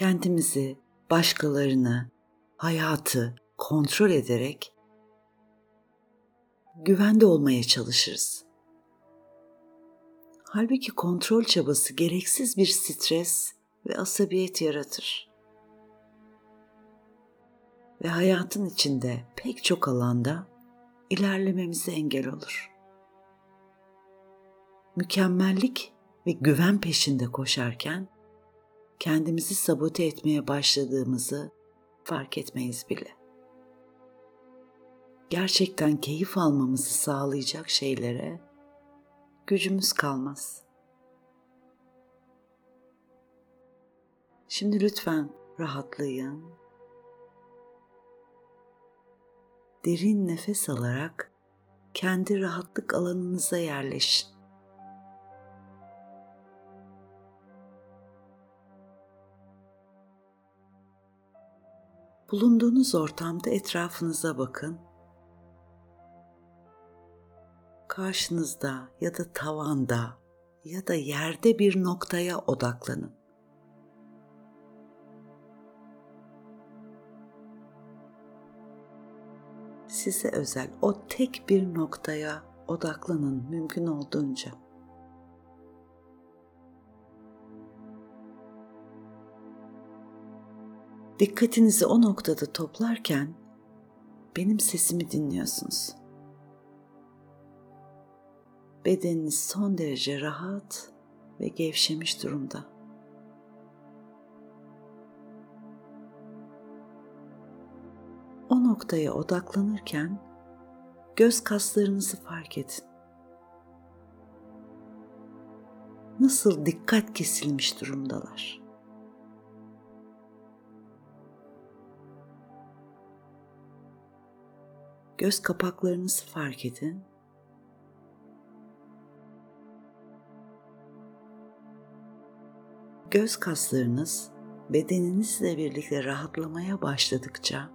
kendimizi, başkalarını, hayatı kontrol ederek güvende olmaya çalışırız. Halbuki kontrol çabası gereksiz bir stres ve asabiyet yaratır. Ve hayatın içinde pek çok alanda ilerlememize engel olur. Mükemmellik ve güven peşinde koşarken kendimizi sabote etmeye başladığımızı fark etmeyiz bile. Gerçekten keyif almamızı sağlayacak şeylere gücümüz kalmaz. Şimdi lütfen rahatlayın. Derin nefes alarak kendi rahatlık alanınıza yerleşin. Bulunduğunuz ortamda etrafınıza bakın. Karşınızda ya da tavanda ya da yerde bir noktaya odaklanın. Size özel o tek bir noktaya odaklanın mümkün olduğunca. Dikkatinizi o noktada toplarken benim sesimi dinliyorsunuz. Bedeniniz son derece rahat ve gevşemiş durumda. O noktaya odaklanırken göz kaslarınızı fark edin. Nasıl dikkat kesilmiş durumdalar. Göz kapaklarınızı fark edin. Göz kaslarınız bedeninizle birlikte rahatlamaya başladıkça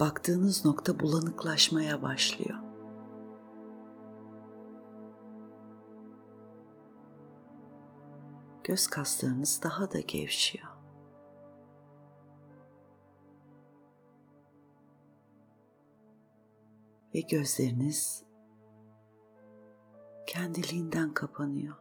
baktığınız nokta bulanıklaşmaya başlıyor. Göz kaslarınız daha da gevşiyor. Ve gözleriniz kendiliğinden kapanıyor.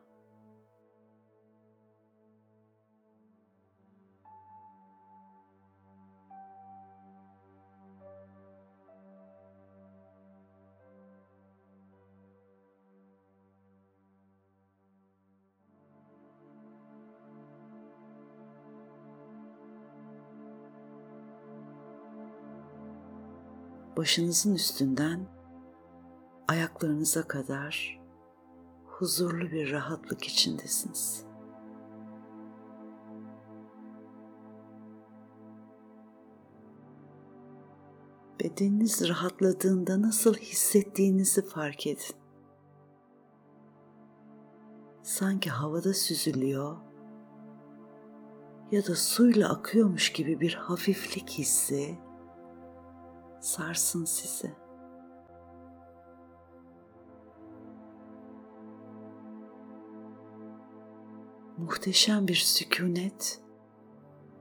Başınızın üstünden ayaklarınıza kadar huzurlu bir rahatlık içindesiniz. Bedeniniz rahatladığında nasıl hissettiğinizi fark edin. Sanki havada süzülüyor ya da suyla akıyormuş gibi bir hafiflik hissi sarsın sizi. Muhteşem bir sükunet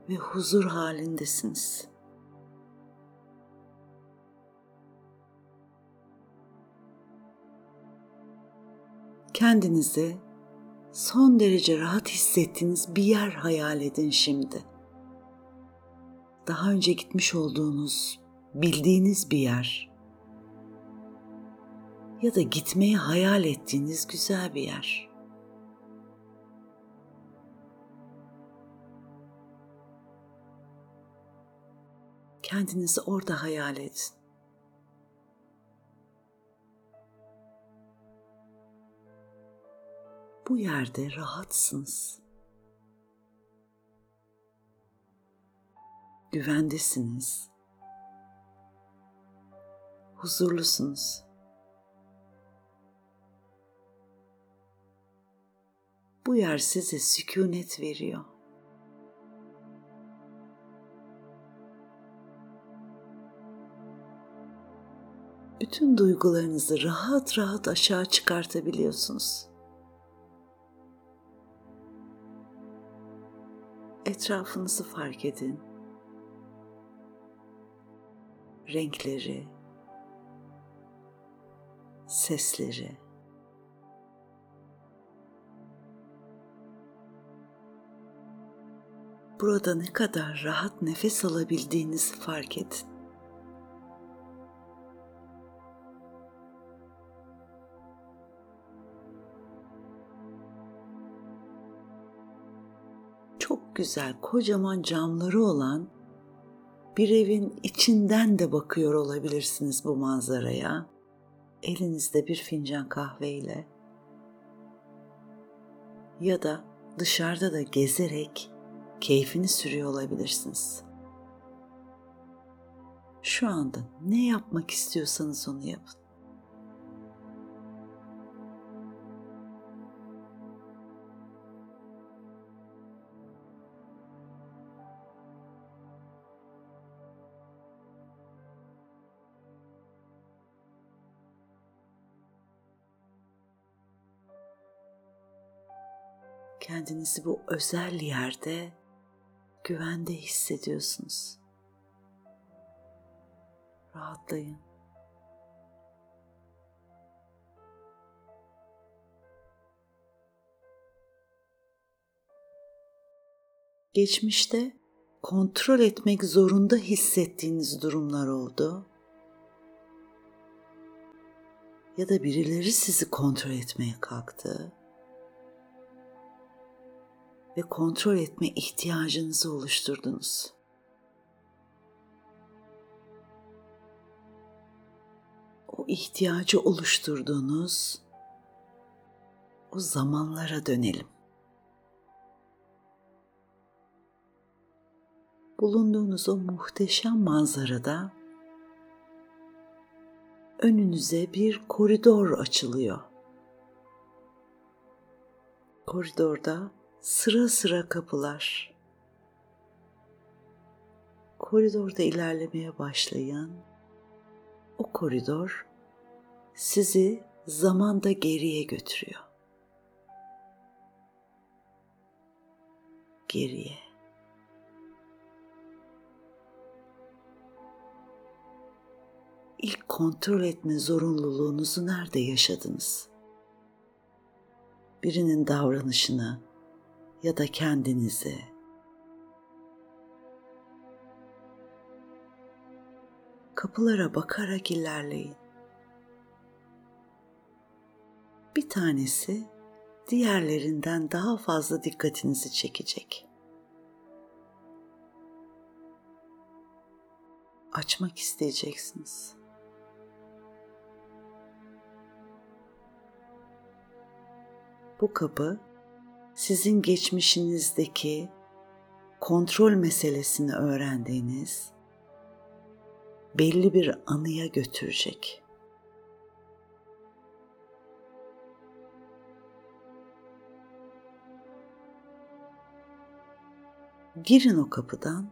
ve huzur halindesiniz. Kendinizi son derece rahat hissettiğiniz bir yer hayal edin şimdi. Daha önce gitmiş olduğunuz bildiğiniz bir yer ya da gitmeyi hayal ettiğiniz güzel bir yer. Kendinizi orada hayal edin. Bu yerde rahatsınız. Güvendesiniz huzurlusunuz. Bu yer size sükunet veriyor. Bütün duygularınızı rahat rahat aşağı çıkartabiliyorsunuz. etrafınızı fark edin. Renkleri, sesleri. Burada ne kadar rahat nefes alabildiğinizi fark edin. Çok güzel kocaman camları olan bir evin içinden de bakıyor olabilirsiniz bu manzaraya. Elinizde bir fincan kahveyle ya da dışarıda da gezerek keyfini sürüyor olabilirsiniz. Şu anda ne yapmak istiyorsanız onu yapın. Kendinizi bu özel yerde güvende hissediyorsunuz. Rahatlayın. Geçmişte kontrol etmek zorunda hissettiğiniz durumlar oldu. Ya da birileri sizi kontrol etmeye kalktı ve kontrol etme ihtiyacınızı oluşturdunuz. O ihtiyacı oluşturduğunuz o zamanlara dönelim. Bulunduğunuz o muhteşem manzarada önünüze bir koridor açılıyor. Koridorda sıra sıra kapılar. Koridorda ilerlemeye başlayan o koridor sizi zamanda geriye götürüyor. Geriye. İlk kontrol etme zorunluluğunuzu nerede yaşadınız? Birinin davranışını, ya da kendinizi kapılara bakarak ilerleyin. Bir tanesi diğerlerinden daha fazla dikkatinizi çekecek. Açmak isteyeceksiniz. Bu kapı sizin geçmişinizdeki kontrol meselesini öğrendiğiniz belli bir anıya götürecek. Girin o kapıdan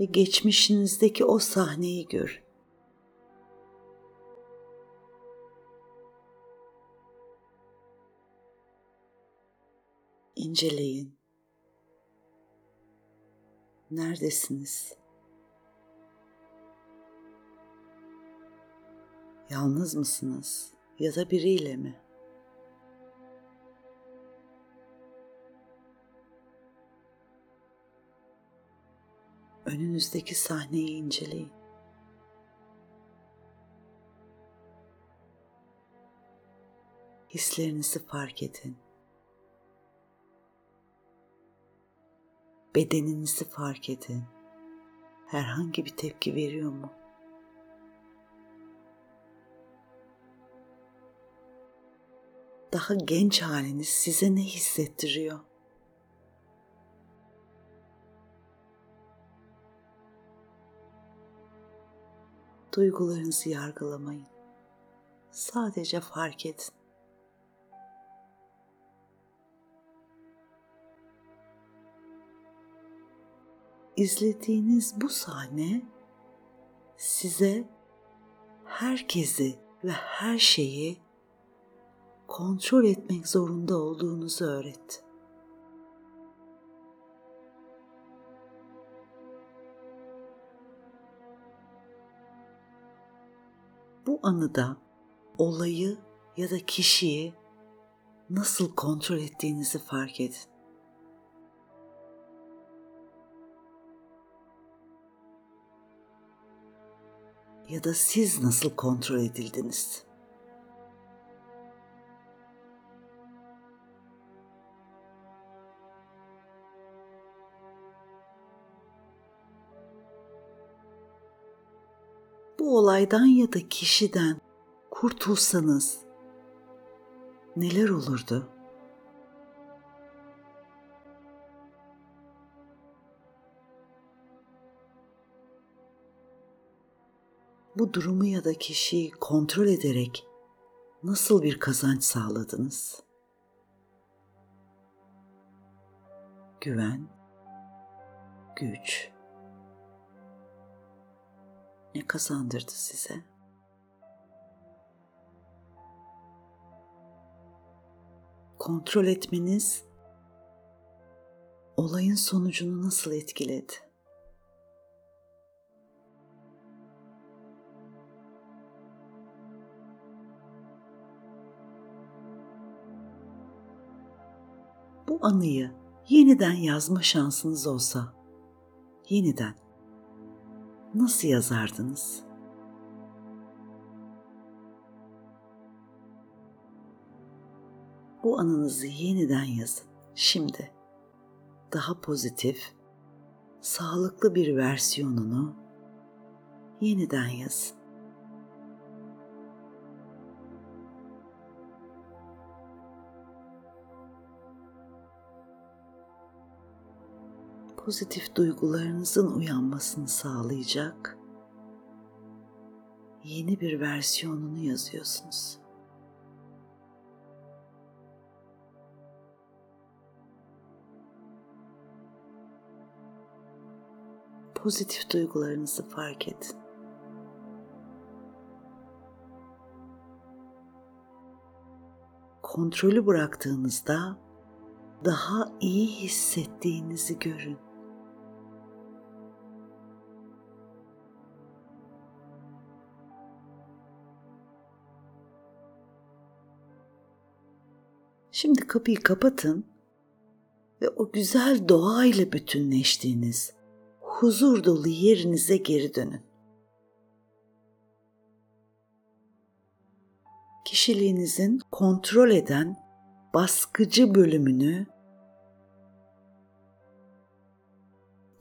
ve geçmişinizdeki o sahneyi görün. İnceleyin. Neredesiniz? Yalnız mısınız ya da biriyle mi? Önünüzdeki sahneyi inceleyin. Hislerinizi fark edin. Bedeninizi fark edin. Herhangi bir tepki veriyor mu? Daha genç haliniz size ne hissettiriyor? Duygularınızı yargılamayın. Sadece fark edin. izlediğiniz bu sahne size herkesi ve her şeyi kontrol etmek zorunda olduğunuzu öğretti. Bu anıda olayı ya da kişiyi nasıl kontrol ettiğinizi fark edin. Ya da siz nasıl kontrol edildiniz? bu olaydan ya da kişiden kurtulsanız neler olurdu? Bu durumu ya da kişiyi kontrol ederek nasıl bir kazanç sağladınız? Güven, güç, ne kazandırdı size? Kontrol etmeniz olayın sonucunu nasıl etkiledi? Bu anıyı yeniden yazma şansınız olsa yeniden nasıl yazardınız? Bu anınızı yeniden yazın. Şimdi daha pozitif, sağlıklı bir versiyonunu yeniden yazın. Pozitif duygularınızın uyanmasını sağlayacak yeni bir versiyonunu yazıyorsunuz. Pozitif duygularınızı fark edin. Kontrolü bıraktığınızda daha iyi hissettiğinizi görün. Şimdi kapıyı kapatın ve o güzel doğayla bütünleştiğiniz huzur dolu yerinize geri dönün. Kişiliğinizin kontrol eden baskıcı bölümünü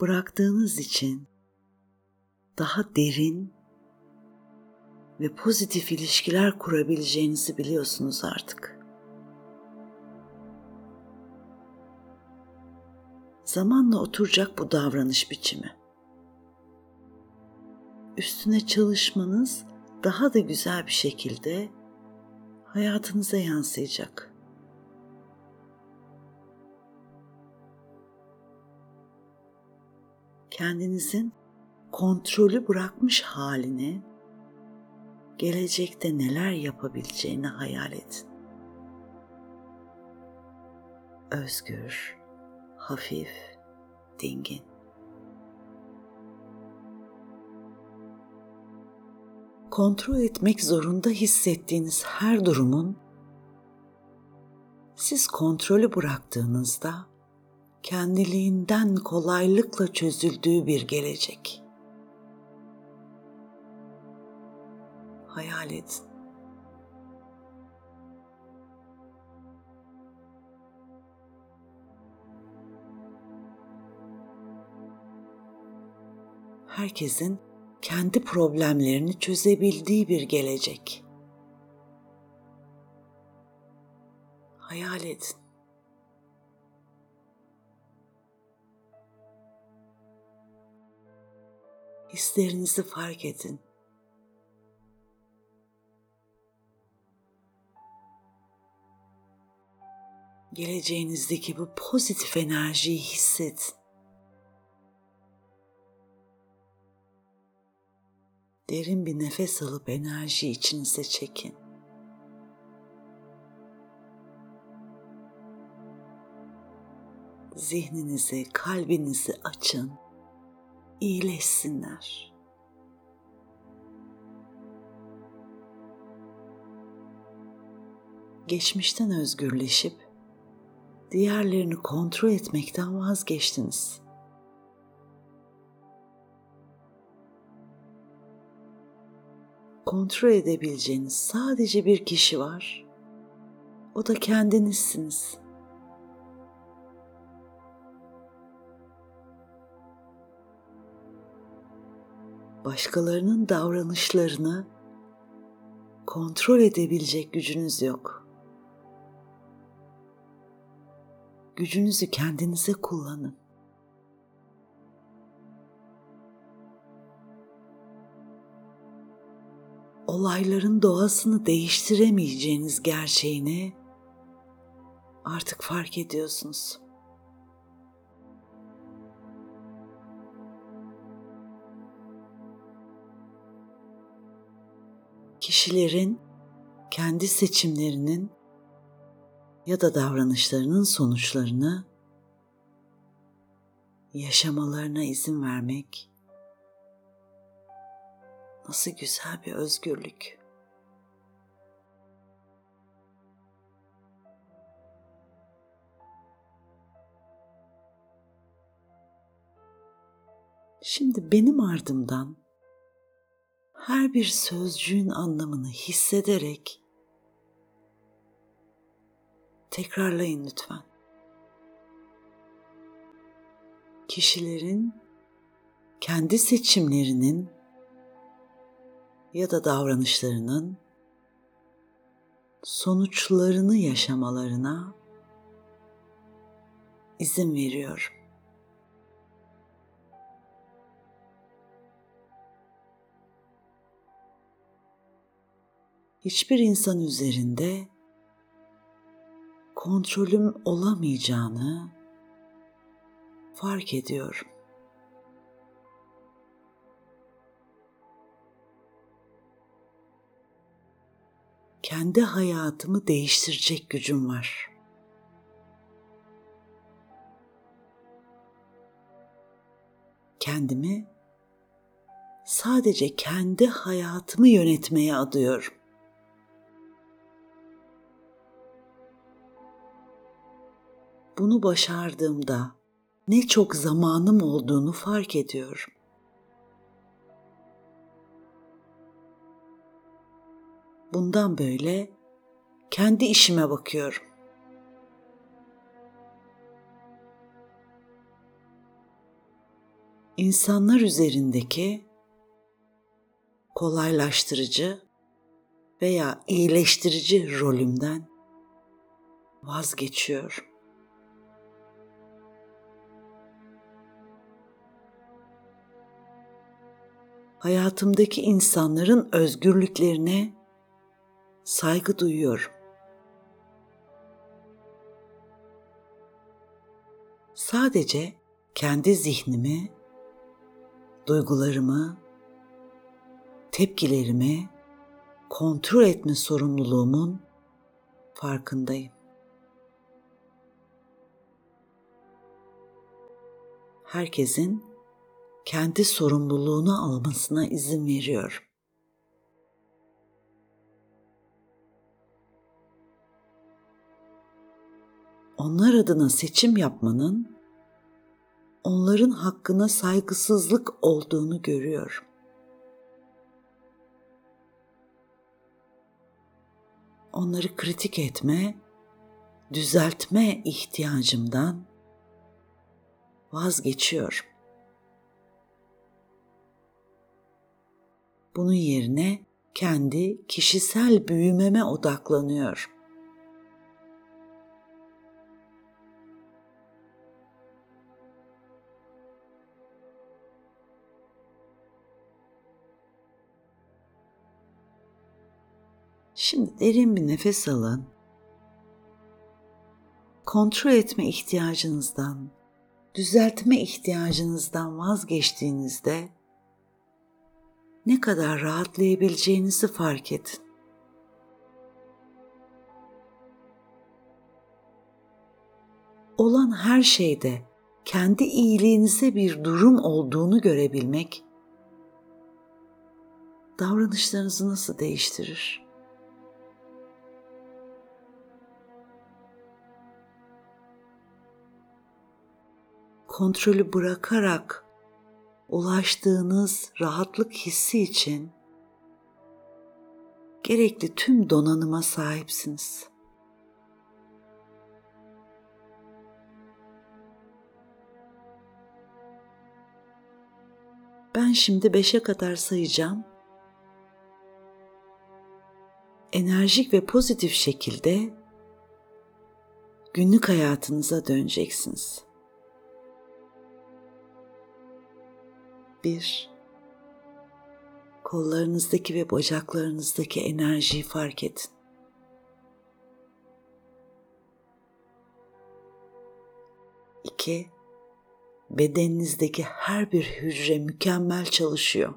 bıraktığınız için daha derin ve pozitif ilişkiler kurabileceğinizi biliyorsunuz artık. Zamanla oturacak bu davranış biçimi. Üstüne çalışmanız daha da güzel bir şekilde hayatınıza yansıyacak. Kendinizin kontrolü bırakmış halini gelecekte neler yapabileceğini hayal edin. Özgür, hafif, dingin. Kontrol etmek zorunda hissettiğiniz her durumun siz kontrolü bıraktığınızda kendiliğinden kolaylıkla çözüldüğü bir gelecek. Hayal edin. Herkesin kendi problemlerini çözebildiği bir gelecek. Hayal edin. Hislerinizi fark edin. Geleceğinizdeki bu pozitif enerjiyi hissedin. Derin bir nefes alıp enerji içinize çekin. Zihninizi, kalbinizi açın. İyileşsinler. Geçmişten özgürleşip diğerlerini kontrol etmekten vazgeçtiniz. Kontrol edebileceğiniz sadece bir kişi var. O da kendinizsiniz. Başkalarının davranışlarını kontrol edebilecek gücünüz yok. Gücünüzü kendinize kullanın. Olayların doğasını değiştiremeyeceğiniz gerçeğini artık fark ediyorsunuz. Kişilerin kendi seçimlerinin ya da davranışlarının sonuçlarını yaşamalarına izin vermek nasıl güzel bir özgürlük. Şimdi benim ardımdan her bir sözcüğün anlamını hissederek tekrarlayın lütfen. Kişilerin kendi seçimlerinin ya da davranışlarının sonuçlarını yaşamalarına izin veriyorum. hiçbir insan üzerinde kontrolüm olamayacağını fark ediyorum. Kendi hayatımı değiştirecek gücüm var. Kendimi sadece kendi hayatımı yönetmeye adıyorum. bunu başardığımda ne çok zamanım olduğunu fark ediyorum. Bundan böyle kendi işime bakıyorum. İnsanlar üzerindeki kolaylaştırıcı veya iyileştirici rolümden vazgeçiyorum. hayatımdaki insanların özgürlüklerine saygı duyuyorum. Sadece kendi zihnimi, duygularımı, tepkilerimi kontrol etme sorumluluğumun farkındayım. Herkesin kendi sorumluluğunu almasına izin veriyor. Onlar adına seçim yapmanın onların hakkına saygısızlık olduğunu görüyor. Onları kritik etme, düzeltme ihtiyacımdan vazgeçiyorum. Bunun yerine kendi kişisel büyümeme odaklanıyor. Şimdi derin bir nefes alın. Kontrol etme ihtiyacınızdan, düzeltme ihtiyacınızdan vazgeçtiğinizde ne kadar rahatlayabileceğinizi fark edin. Olan her şeyde kendi iyiliğinize bir durum olduğunu görebilmek davranışlarınızı nasıl değiştirir? Kontrolü bırakarak ulaştığınız rahatlık hissi için gerekli tüm donanıma sahipsiniz. Ben şimdi beşe kadar sayacağım. Enerjik ve pozitif şekilde günlük hayatınıza döneceksiniz. Bir, kollarınızdaki ve bacaklarınızdaki enerjiyi fark edin. İki, bedeninizdeki her bir hücre mükemmel çalışıyor.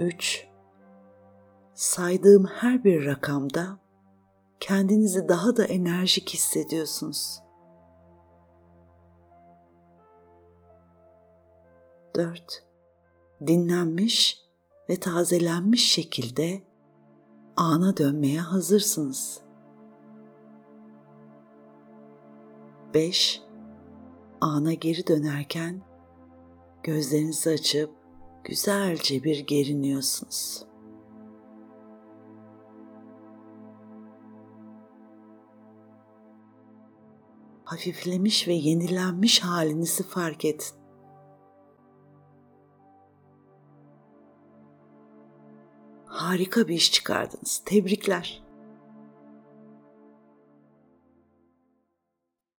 3 Saydığım her bir rakamda kendinizi daha da enerjik hissediyorsunuz. 4 Dinlenmiş ve tazelenmiş şekilde ana dönmeye hazırsınız. 5. Ana geri dönerken gözlerinizi açıp güzelce bir geriniyorsunuz. Hafiflemiş ve yenilenmiş halinizi fark edin. Harika bir iş çıkardınız. Tebrikler.